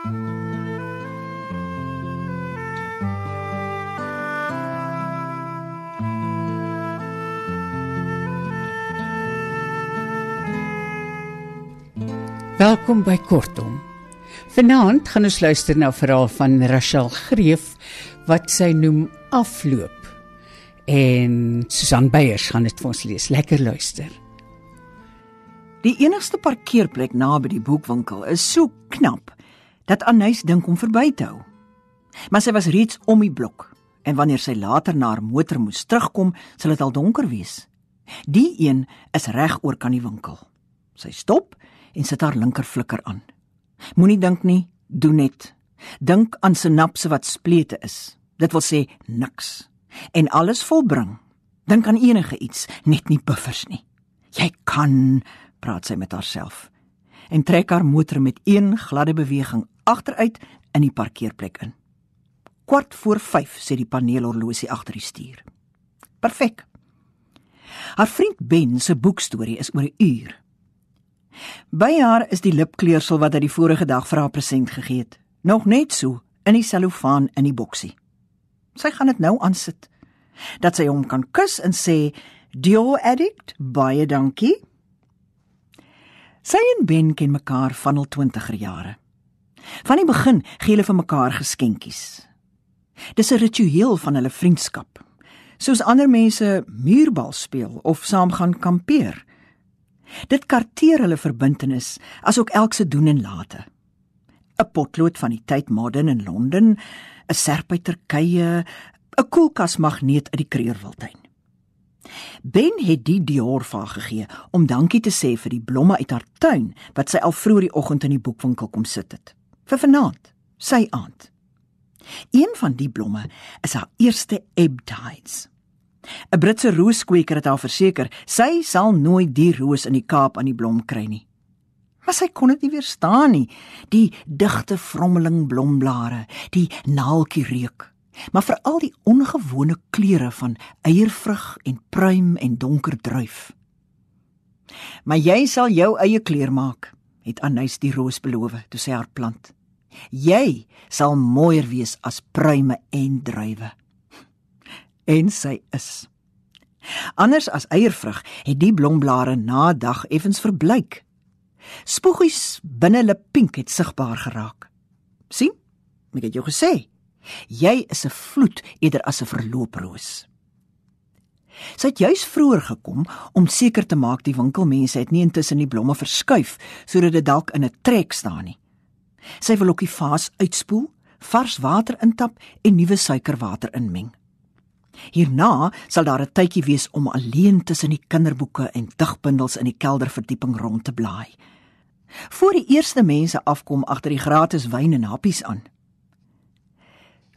Welkom by Kortom. Vanaand gaan ons luister na 'n verhaal van Rachel Greef wat sy noem Afloop. En Susan Beyers gaan dit vir ons lees. Lekker luister. Die enigste parkeerplek naby die boekwinkel is so knap dat Anys dink om verby te hou. Maar sy was reeds om die blok en wanneer sy later na haar motor moes terugkom, sal dit al donker wees. Die een is reg oor kan die winkel. Sy stop en sit haar linker flikker aan. Moenie dink nie, doen net. Dink aan sinapse wat splete is. Dit wil sê niks. En alles volbring. Dink aan enige iets, net nie buffers nie. Jy kan, praat sy met haarself. En trek haar motor met een gladde beweging agteruit in die parkeerplek in. Kwart voor 5 sê die paneelhorlosie agter die stuur. Perfek. Haar vriend Ben se boekstorie is oor 'n uur. By haar is die lipkleursel wat hy die vorige dag vir haar present gegee het, nog net so in die selofaan in die boksie. Sy gaan dit nou aansit dat sy hom kan kus en sê, "Dear addict, baie dankie." Sy en Ben ken mekaar van al 20er jare. Van die begin gee hulle vir mekaar geskenkies. Dis 'n ritueel van hulle vriendskap. Soos ander mense muurbal speel of saam gaan kampeer. Dit karteer hulle verbintenis asook elk se doen en late. 'n Potlood van die tyd modern in Londen, 'n serp uit Turkye, 'n koelkasmagneet uit die Kreurwiltuin. Ben het die Dior vir gegee om dankie te sê vir die blomme uit haar tuin wat sy al vroeër die oggend in die boekwinkel kom sit het. Vir vanaand, sy aand. Een van die blomme is haar eerste ebb tides. 'n Britse rooskweker het haar verseker sy sal nooit die roos in die Kaap aan die blom kry nie. Maar sy kon dit nie weerstaan nie, die digte vrommeling blomblare, die naaltjie reuk, maar veral die ongewone kleure van eiervrug en pruim en donker druif. Maar jy sal jou eie kleur maak, het Anys die roos beloof toe sy haar plant. Jy sal mooier wees as pruime en druiwe en sy is. Anders as eiervrug het die blomblare na dag effens verbleik. Spoegies binne hulle pink het sigbaar geraak. sien? Ek het jou gesê. Jy is 'n vloed eerder as 'n verlooproos. Sy het juis vroeër gekom om seker te maak die winkelmense het nie intussen die blomme verskuif sodat dit dalk in 'n trek staan nie. Sy wil ook die vaas uitspoel, vars water intap en nuwe suikerwater inmeng. Hierna sal daar 'n tydjie wees om alleen tussen die kinderboeke en digbundels in die kelderverdieping rond te blaai. Voor die eerste mense afkom agter die gratis wyn en happies aan.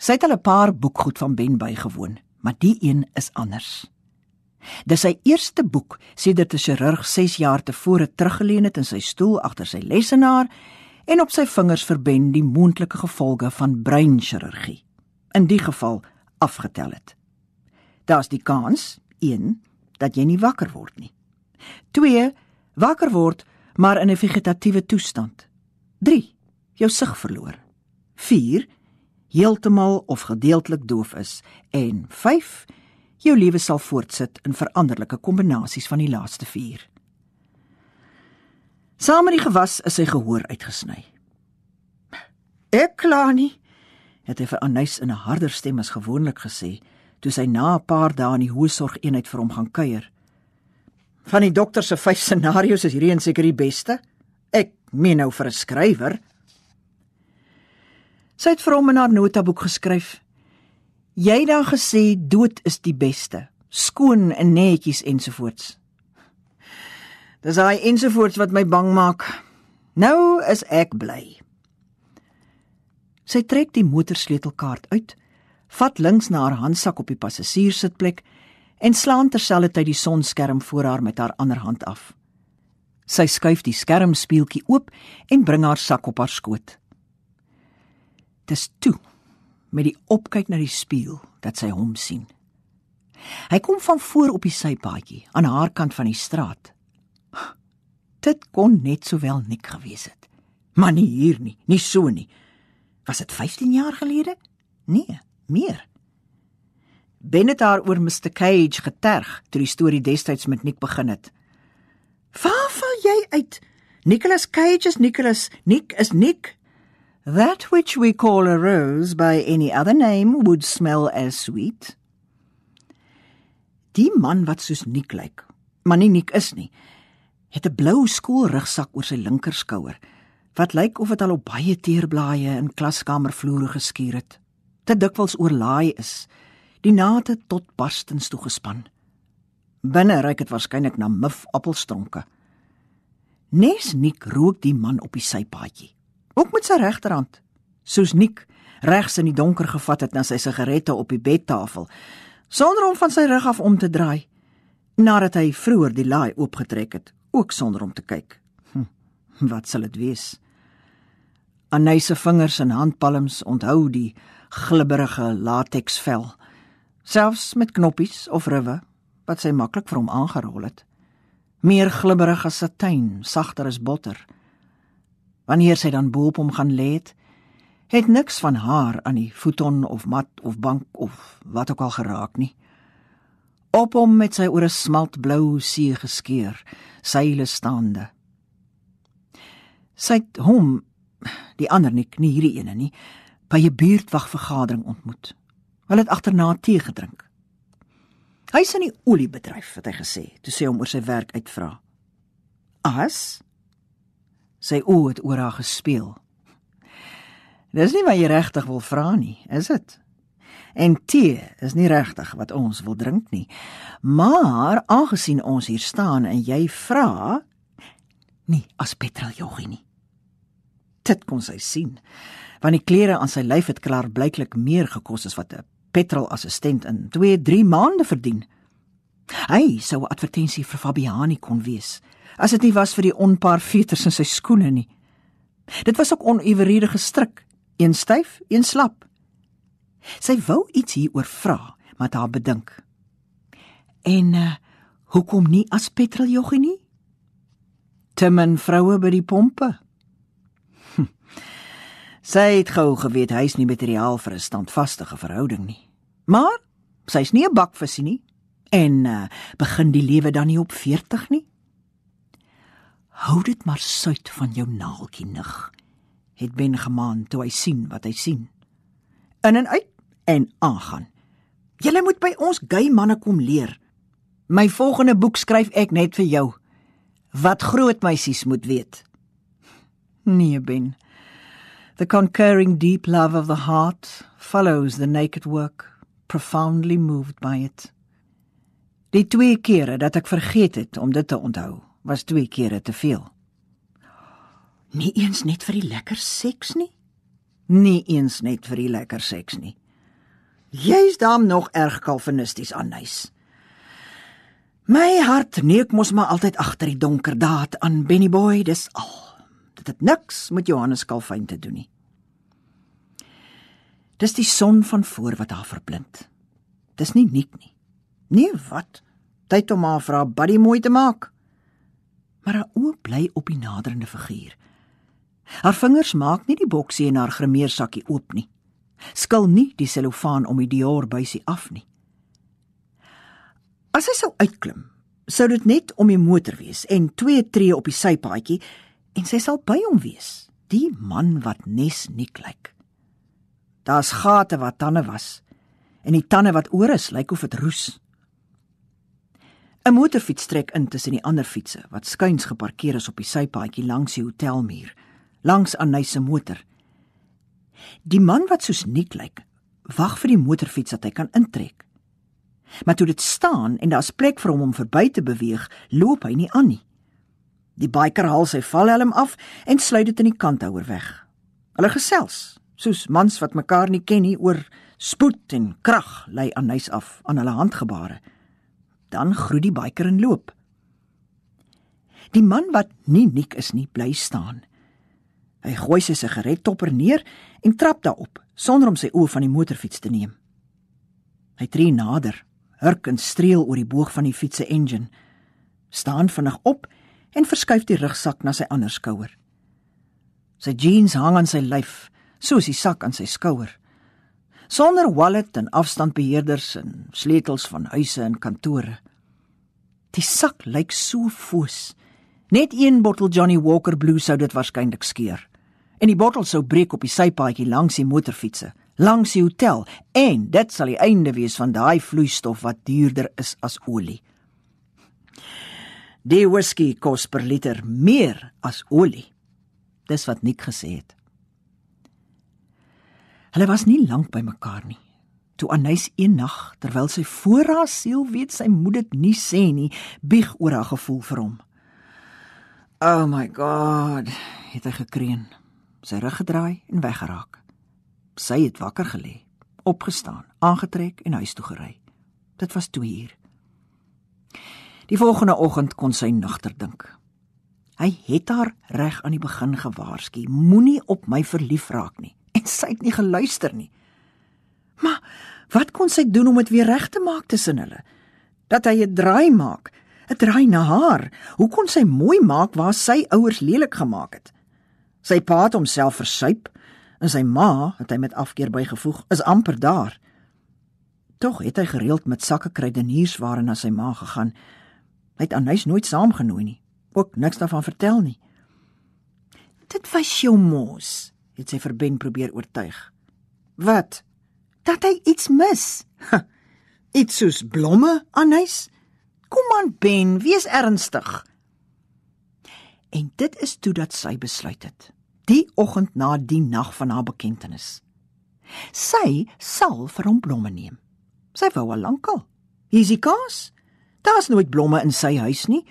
Sy het al 'n paar boekgoed van Ben bygewoon, maar die een is anders. Dis sy eerste boek sedert 'n chirurg 6 jaar tevore teruggeleën het in sy stoel agter sy lesenaar en op sy vingers verben die moontlike gevolge van breinchirurgie. In die geval afgetel het. Daar's die kans 1 dat jy nie wakker word nie. 2 wakker word maar in 'n vegetatiewe toestand. 3 jou sig verloor. 4 heeltemal of gedeeltelik doof is en 5 jou lewe sal voortsit in veranderlike kombinasies van die laaste 4. Saam met die gewas is sy gehoor uitgesny. Ek kla nie, het hy vir Anys in 'n harder stem as gewoonlik gesê toe sy na 'n paar dae in die hoësorgeenheid vir hom gaan kuier. Van die dokter se vyf scenario's is hierdie een seker die beste. Ek meen nou vir 'n skrywer. Sy het vir hom in haar notaboek geskryf: "Jy het dan gesê dood is die beste, skoon en netjies ensovoorts." Dis hy ensovoorts wat my bang maak. Nou is ek bly. Sy trek die motorsleutelkaart uit vat links na haar handsak op die passasierssitplek en slaan terselfdertyd die sonskerm voor haar met haar ander hand af. Sy skuif die skermspieeltjie oop en bring haar sak op haar skoot. Dis toe met die opkyk na die spieël dat sy hom sien. Hy kom van voor op die sypaadjie aan haar kant van die straat. Dit kon net sowel nik gewees het. Maar nie hier nie, nie so nie. Was dit 15 jaar gelede? Nee, meer. Ben het haar oor Mr Cage geterg toe die storie destyds met Nick begin het. "Waar val jy uit? Nicholas Cage is Nicholas, Nick is Nick. That which we call a rose by any other name would smell as sweet." Die man wat soos Nick lyk, maar nie Nick is nie, het 'n blou skoolrugsak oor sy linkerskouer wat lyk of dit al op baie teerblaaie in klaskamervloere geskuur het. Te dikwels oorlaai is, die nate tot barstens toe gespan. Binne ryk dit waarskynlik na mif appelstronke. Nes Nik rook die man op die sypaadjie. Ook met sy regterhand, soos Nik regs in die donker gevat het na sy sigarette op die bedtafel, sonder om van sy rug af om te draai, nadat hy vroeër die laai oopgetrek het, ook sonder om te kyk. Hm, wat sal dit wees? Anise vingers en handpalms onthou die glibberige latexvel, selfs met knoppies of riwe wat sy maklik vir hom aangerol het. Meer glibberig as satijn, sagter as botter. Wanneer sy dan boop hom gaan lê het, het niks van haar aan die futon of mat of bank of wat ook al geraak nie. Op hom met sy oor 'n smaltblou see geskeur, seile staande. Sy het hom die ander nie, nie hierdie ene nie, by 'n buurtwagvergadering ontmoet. Hulle het agterna tee gedrink. Hy's in die oliebedryf, het hy gesê, toe sê hom oor sy werk uitvra. As sy oë het oor haar gespeel. Dis nie wat jy regtig wil vra nie, is dit? En tee is nie regtig wat ons wil drink nie. Maar aangesien ons hier staan en jy vra, nie as petroljoggie nie dit kon sy sien. Want die klere aan sy lyf het klaar blyklik meer gekos as wat 'n petrolassistent in 2-3 maande verdien. Hy sou 'n advertensie vir Fabiani kon wees, as dit nie was vir die onpaar veters in sy skoene nie. Dit was ook onewerige gestrik, een styf, een slap. Sy wou iets hieroor vra, maar haar bedink. En uh, hoekom nie as petroljoggie nie? Te min vroue by die pompe. Sy het gou geweet hy's nie materiaal vir 'n standvaste verhouding nie. Maar sy's nie 'n bakvisie nie en uh, begin die lewe dan nie op 40 nie. Hou dit maar suid van jou naaltjie nig. Het Ben gemaan toe hy sien wat hy sien. In en uit en aangaan. Julle moet by ons gay manne kom leer. My volgende boek skryf ek net vir jou. Wat groot meisies moet weet. Nee, Ben. The concurring deep love of the heart follows the naked work, profoundly moved by it. Die twee kere dat ek vergeet het om dit te onthou, was twee kere te veel. Nie eens net vir die lekker seks nie. Nie eens net vir die lekker seks nie. Jy's dan nog erg kalvinisties aan nuus. My hart neek mos maar altyd agter die donker daad aan Benny Boy, dis al. Dit het niks met Johannes Calvin te doen nie. Dis die son van voor wat haar verblind. Dis nie nik nie. Nee, wat? Tyd om haar vir haar buddy mooi te maak. Maar haar oë bly op die naderende figuur. Haar vingers maak nie die boksie in haar grimeersakkie oop nie. Skil nie die selofaan om die Dior buisie af nie. As hy sou uitklim, sou dit net om die motor wees en twee tree op die sypaadjie en sy sal by hom wees, die man wat nes nie klik. Daar's gate wat tande was en die tande wat oor is, lyk of dit roes. 'n Motorfiets trek in tussen die ander fietsse wat skuins geparkeer is op die sypaadjie langs die hotelmuur, langs Anay se motor. Die man wat soos Nick lyk, wag vir die motorfiets dat hy kan intrek. Maar toe dit staan en daar's plek vir hom om verby te beweeg, loop hy nie aan nie. Die biker haal sy valhelm af en sluit dit in die kanthouer weg. Hulle gesels, soos mans wat mekaar nie ken nie oor spoed en krag lei aan huis af aan hulle handgebare. Dan groet die biker en loop. Die man wat nie nik is nie, bly staan. Hy gooi sy sigarettopper neer en trap daarop sonder om sy oë van die motorfiets te neem. Hy tree nader, hurk en streel oor die boog van die fiets se engine, staan vinnig op en verskuif die rugsak na sy ander skouer. Sy jeans hang aan sy lyf soos die sak aan sy skouer. Sonder wallet en afstandbeheerders en sleutels van huise en kantore. Die sak lyk so foos. Net een bottel Johnny Walker Blue sou dit waarskynlik skeur. En die bottel sou breek op die sypaadjie langs die motorfietsse, langs die hotel, en dit sal die einde wees van daai vloeistof wat duurder is as olie. Die whisky kos per liter meer as olie. Dis wat Nick gesê het. Hulle was nie lank by mekaar nie. Toe Anys een nag, terwyl sy voor haar siel weet sy moet dit nie sê nie, bieg oor haar gevoel vir hom. "Oh my god," het hy gekreun, sy rug gedraai en weggeraak. Sy het wakker gelê, opgestaan, aangetrek en huis toe gery. Dit was 2 uur. Die volgende oggend kon sy nagter dink. Hy het haar reg aan die begin gewaarsku, moenie op my verlief raak nie en sy het nie geluister nie. Maar wat kon sy doen om dit weer reg te maak tussen hulle? Dat hy 'n draai maak, 'n draai na haar. Hoe kon sy mooi maak waar sy ouers lelik gemaak het? Sy pa het homself versuip en sy ma, het hy met afkeer bygevoeg, is amper daar. Tog het hy gereeld met sakke kruideniersware na sy ma gegaan. Hy het Anys nooit saamgenooi nie, ook niks daarvan vertel nie. Dit was jou mos, het sy vir Ben probeer oortuig. Wat? Dat hy iets mis. Iets soos blomme aan huis? Kom aan Ben, wees ernstig. En dit is toe dat sy besluit het. Die oggend na die nag van haar bekentenis. Sy sal vir hom blomme neem. Sy wou al lankal. Hier's die kaas. Daar's nooit blomme in sy huis nie,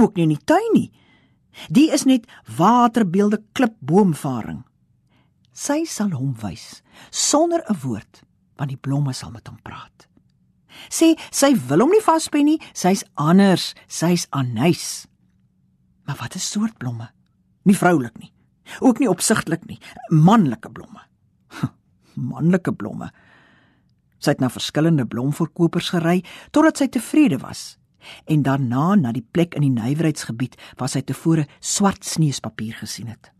ook nie in die tuin nie. Die is net waterbeelde klipboomvaring sy sal hom wys sonder 'n woord want die blomme sal met hom praat. Sê sy wil hom nie vaspen nie. Sy's anders. Sy's anys maar wat 'n soort blomme. Nie vroulik nie. Ook nie opsigtelik nie. Manlike blomme. Manlike blomme. Sy het na verskillende blomverkopers gery totdat sy tevrede was. En daarna na die plek in die nywerheidsgebied waar sy tevore swart sneespapier gesien het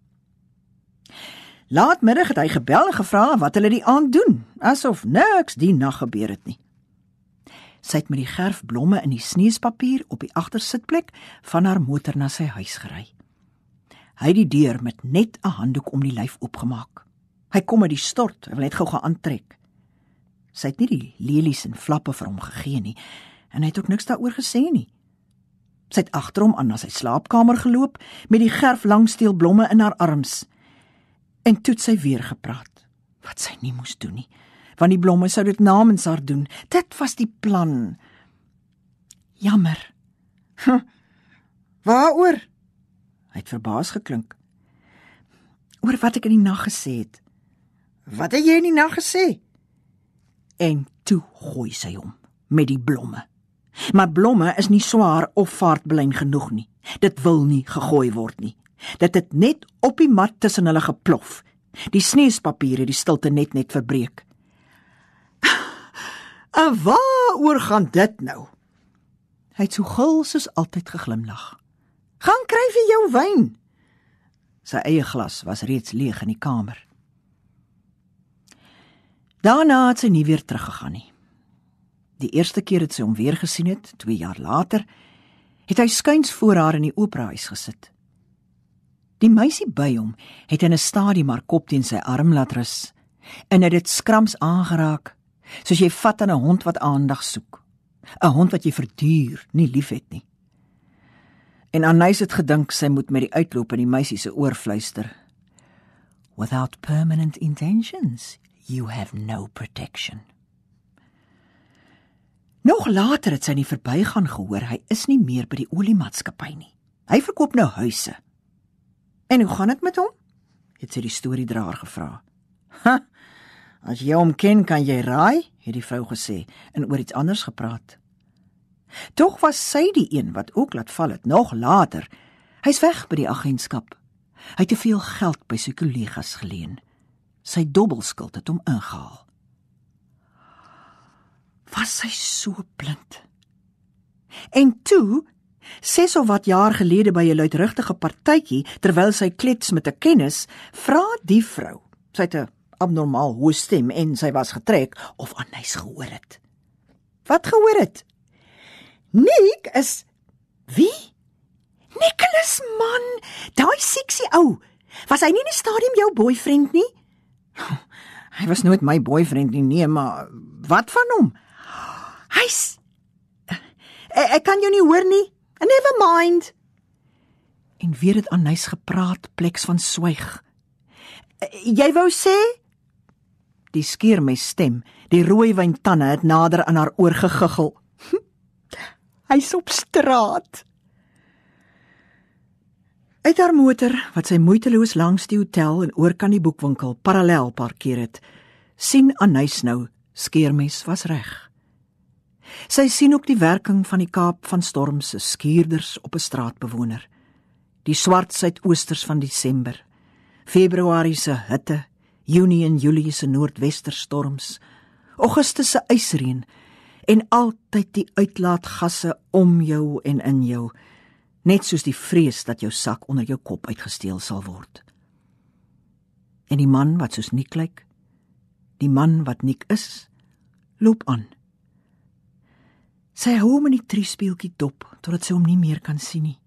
Laatmiddag het hy gebel en gevra wat hulle die aand doen, asof niks die nag gebeur het nie. Sy het met die gerfblomme in die sneespapier op die agtersitplek van haar motor na sy huis gery. Hy het die deur met net 'n handdoek om die lyf oopgemaak. Hy kom uit die stort, hy wil net gou gaan aantrek. Sy het nie die lelies en flappe vir hom gegee nie en hy het ook niks daaroor gesê nie. Sy het agter hom aan na sy slaapkamer geloop met die gerflangsteelblomme in haar arms En toe sy weer gepraat. Wat sy nie moes doen nie, want die blomme sou dit namens haar doen. Dit was die plan. Jammer. Hm. Waaroor? Hy het verbaas geklink. Oor wat ek in die nag gesê het. Wat het jy in die nag gesê? En toe gooi sy hom met die blomme. Maar blomme is nie swaar of vaartbelyn genoeg nie. Dit wil nie gegooi word nie. Dit het net op die mat tussen hulle geplof. Die sneespapier het die stilte net net verbreek. "En waaroor gaan dit nou?" Hy het so gul soos altyd geglimlag. "Gaan kry vir jou wyn." Sy eie glas was reeds leeg in die kamer. Daarna het sy nie weer teruggegaan nie. Die eerste keer het sy hom weer gesien het, 2 jaar later, het hy skuins voor haar in die operahuis gesit. Die meisie by hom het in 'n stadium haar kop teen sy arm laat rus en het dit skrams aangeraak, soos jy vat aan 'n hond wat aandag soek. 'n Hond wat jy verduur, nie liefhet nie. En Anais het gedink sy moet met die uitloop in die meisie se oor fluister. Without permanent intentions, you have no protection. Nog later het sy nie verbygaan gehoor hy is nie meer by die oliemaatskappy nie. Hy verkoop nou huise. En hoe gaan dit met hom? het sy die storiedraer gevra. Ha. As jy hom ken, kan jy raai, het die vrou gesê en oor iets anders gepraat. Tog was sy die een wat ook laat val het nog later. Hy's weg by die agentskap. Hy het te veel geld by sy kollegas geleen. Sy dobbelskuld het hom ingehaal. Was sy so blind? En toe Ses of wat jaar gelede by 'n luidrugtige partytjie terwyl sy klets met 'n kennis, vra die vrou, Sy het 'n abnormaal hoë stem en sy was getrek of Anys gehoor het. Wat gehoor het? Nik is wie? Nicholas man, daai seksie ou. Was hy nie in die stadium jou boyfriend nie? Hy was nooit my boyfriend nie, nee, maar wat van hom? Hy's Ek, ek kan jou nie hoor nie. Never mind. En weer het Anys gepraat pleks van swyg. Jy wou sê die skeermes stem, die rooi wyn tande het nader aan haar oor gegiggel. Hy's op straat. Uit haar motor wat sy moeiteloos langs die hotel en oor kan die boekwinkel parallel parkeer het, sien Anys nou skeermes was reg. Sy sien ook die werking van die Kaap van storm se skuurders op 'n straatbewoner. Die swart suidoosters van Desember, Februarie se hitte, Junie en Julie se noordwesterstorms, Augustus se ysreën en altyd die uitlaatgasse om jou en in jou net soos die vrees dat jou sak onder jou kop uitgesteel sal word. En die man wat soos Nik lyk, die man wat Nik is, loop aan. Sy hou hom in die triespieeltjie dop totdat sy hom nie meer kan sien nie.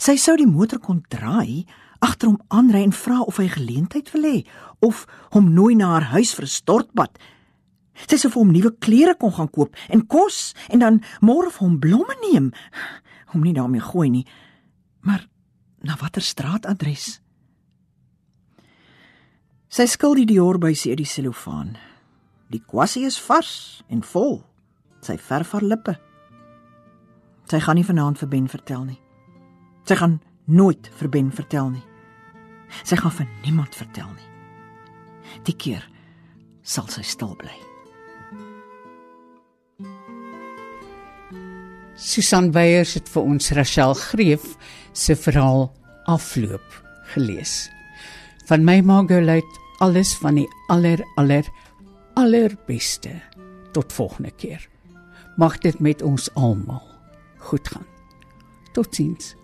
Sy sou die motor kon draai, agter hom aanry en vra of hy geleentheid wil hê of hom nooi na haar huis vir 'n stortbad. Sy sou vir hom nuwe klere kon gaan koop en kos en dan môre vir hom blomme neem hom nie daarmee gooi nie. Maar na watter straatadres? Sy skil die Dior by sy die selofaan. Die kwassie is vars en vol. Sy verf haar lippe. Sy gaan nie vanaand vir Ben vertel nie. Sy gaan nooit vir Ben vertel nie. Sy gaan vir niemand vertel nie. Die keer sal sy stil bly. Susan Beyers het vir ons Rachel Greef se verhaal afloop gelees. Van my Margolite alles van die aller aller allerbeste. Tot volgende keer. Mag dit met ons almal goed gaan. Totsiens.